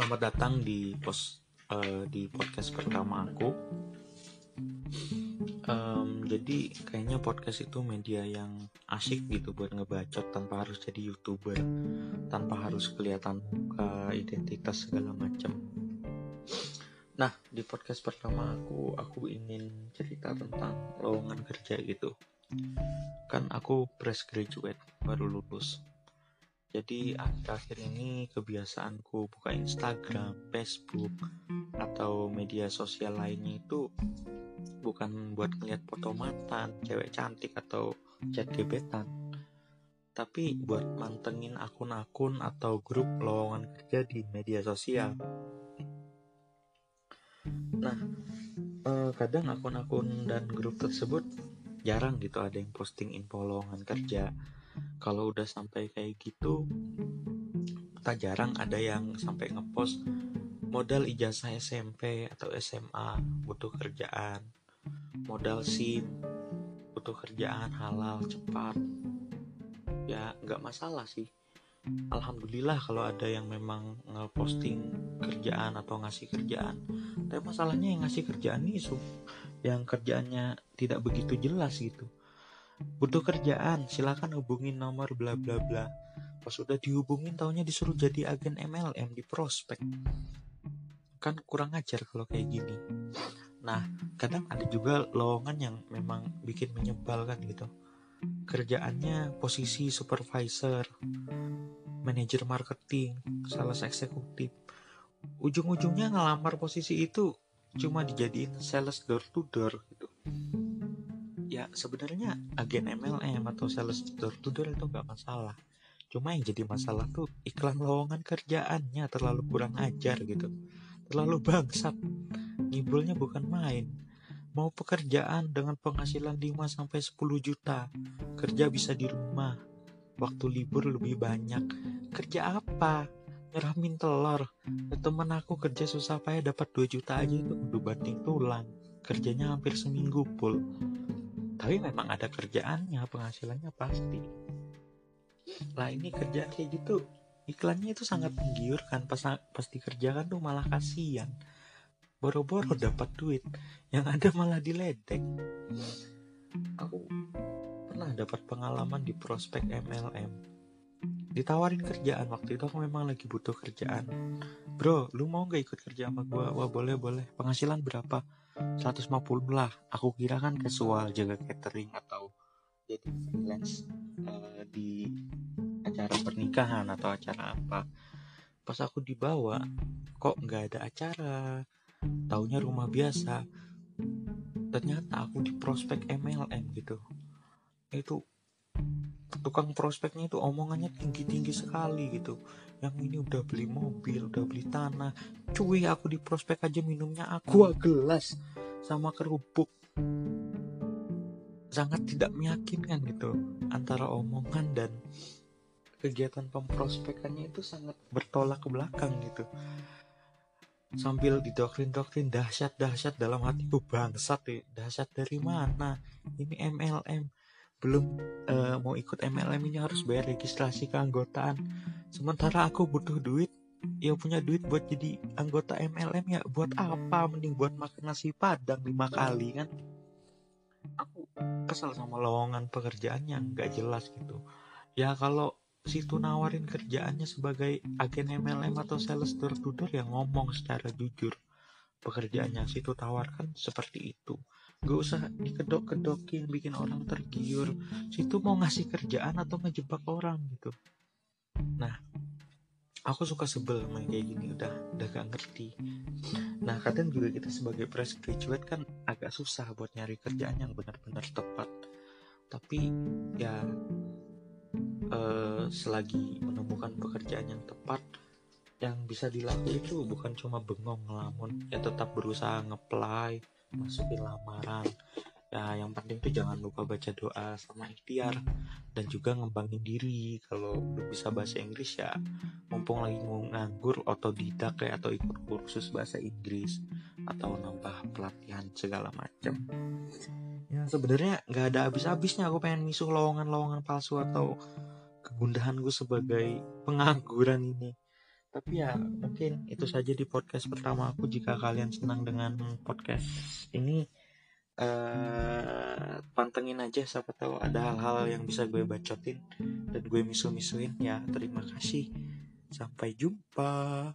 Selamat datang di pos uh, di podcast pertama aku. Um, jadi kayaknya podcast itu media yang asik gitu buat ngebacot tanpa harus jadi youtuber, tanpa harus kelihatan muka, identitas segala macam. Nah di podcast pertama aku, aku ingin cerita tentang lowongan kerja gitu. Kan aku fresh graduate baru lulus jadi akhir-akhir ini kebiasaanku buka Instagram, Facebook, atau media sosial lainnya itu bukan buat ngeliat foto mantan, cewek cantik atau chat gebetan, tapi buat mantengin akun-akun atau grup lowongan kerja di media sosial. Nah, eh, kadang akun-akun dan grup tersebut jarang gitu ada yang posting info lowongan kerja kalau udah sampai kayak gitu tak jarang ada yang sampai ngepost modal ijazah SMP atau SMA butuh kerjaan. Modal SIM butuh kerjaan halal cepat. Ya nggak masalah sih. Alhamdulillah kalau ada yang memang ngeposting kerjaan atau ngasih kerjaan. Tapi masalahnya yang ngasih kerjaan itu yang kerjaannya tidak begitu jelas gitu butuh kerjaan silakan hubungin nomor bla bla bla. Pas udah dihubungin taunya disuruh jadi agen MLM di prospek. Kan kurang ajar kalau kayak gini. Nah kadang ada juga lowongan yang memang bikin menyebalkan gitu. Kerjaannya posisi supervisor manajer marketing sales eksekutif. Ujung-ujungnya ngelamar posisi itu cuma dijadiin sales door to door ya sebenarnya agen MLM atau sales door to door itu gak masalah. Cuma yang jadi masalah tuh iklan lowongan kerjaannya terlalu kurang ajar gitu. Terlalu bangsat. Ngibulnya bukan main. Mau pekerjaan dengan penghasilan 5 sampai 10 juta kerja bisa di rumah. Waktu libur lebih banyak. Kerja apa? Nyeramin telur. Temen aku kerja susah payah dapat 2 juta aja itu udah banting tulang. Kerjanya hampir seminggu full tapi memang ada kerjaannya penghasilannya pasti. Lah ini kerja kayak gitu iklannya itu sangat menggiurkan. Pas pas dikerjakan tuh malah kasihan. Boro-boro dapat duit yang ada malah diledek. Aku pernah dapat pengalaman di prospek MLM ditawarin kerjaan waktu itu aku memang lagi butuh kerjaan bro lu mau gak ikut kerja sama gua? Wah boleh boleh. Penghasilan berapa? 150 lah. Aku kira kan casual jaga catering atau jadi freelance uh, di acara pernikahan atau acara apa. Pas aku dibawa kok nggak ada acara? Taunya rumah biasa. Ternyata aku di prospek MLM gitu. Itu tukang prospeknya itu omongannya tinggi-tinggi sekali gitu. Yang ini udah beli mobil udah beli tanah. Cuy aku di prospek aja minumnya aqua gelas. Sama kerupuk. Sangat tidak meyakinkan gitu antara omongan dan kegiatan pemprospekannya itu sangat bertolak ke belakang gitu. Sambil didoktrin-doktrin dahsyat-dahsyat dalam hatiku bangsat ya dahsyat dari mana? Ini MLM belum mau ikut MLM ini harus bayar registrasi keanggotaan. Sementara aku butuh duit ya punya duit buat jadi anggota MLM ya. Buat apa? Mending buat makan nasi padang lima kali kan? Aku kesal sama lowongan pekerjaan yang gak jelas gitu. Ya kalau situ nawarin kerjaannya sebagai agen MLM atau sales door to door ya ngomong secara jujur. Pekerjaannya situ tawarkan seperti itu gak usah dikedok-kedokin bikin orang tergiur. Situ mau ngasih kerjaan atau ngejebak orang gitu. Nah aku suka sebel main kayak gini udah udah gak ngerti. Nah kadang juga kita sebagai fresh graduate kan agak susah buat nyari kerjaan yang benar-benar tepat. Tapi ya uh, selagi menemukan pekerjaan yang tepat yang bisa dilakukan itu bukan cuma bengong ngelamun. Ya tetap berusaha ngeplay masukin lamaran. Ya yang penting tuh jangan lupa baca doa sama ikhtiar. Dan juga ngembangin diri. Kalau belum bisa bahasa Inggris ya mumpung lagi nganggur otodidak kayak atau ikut kursus bahasa Inggris atau nambah pelatihan segala macam ya sebenarnya nggak ada habis-habisnya. Aku pengen misuh lowongan-lowongan palsu atau kegundahan gue sebagai pengangguran ini tapi ya mungkin itu saja di podcast pertama aku. Jika kalian senang dengan podcast ini uh, pantengin aja. Siapa tahu ada hal-hal yang bisa gue bacotin dan gue misu-misuin. Ya terima kasih. Sampai jumpa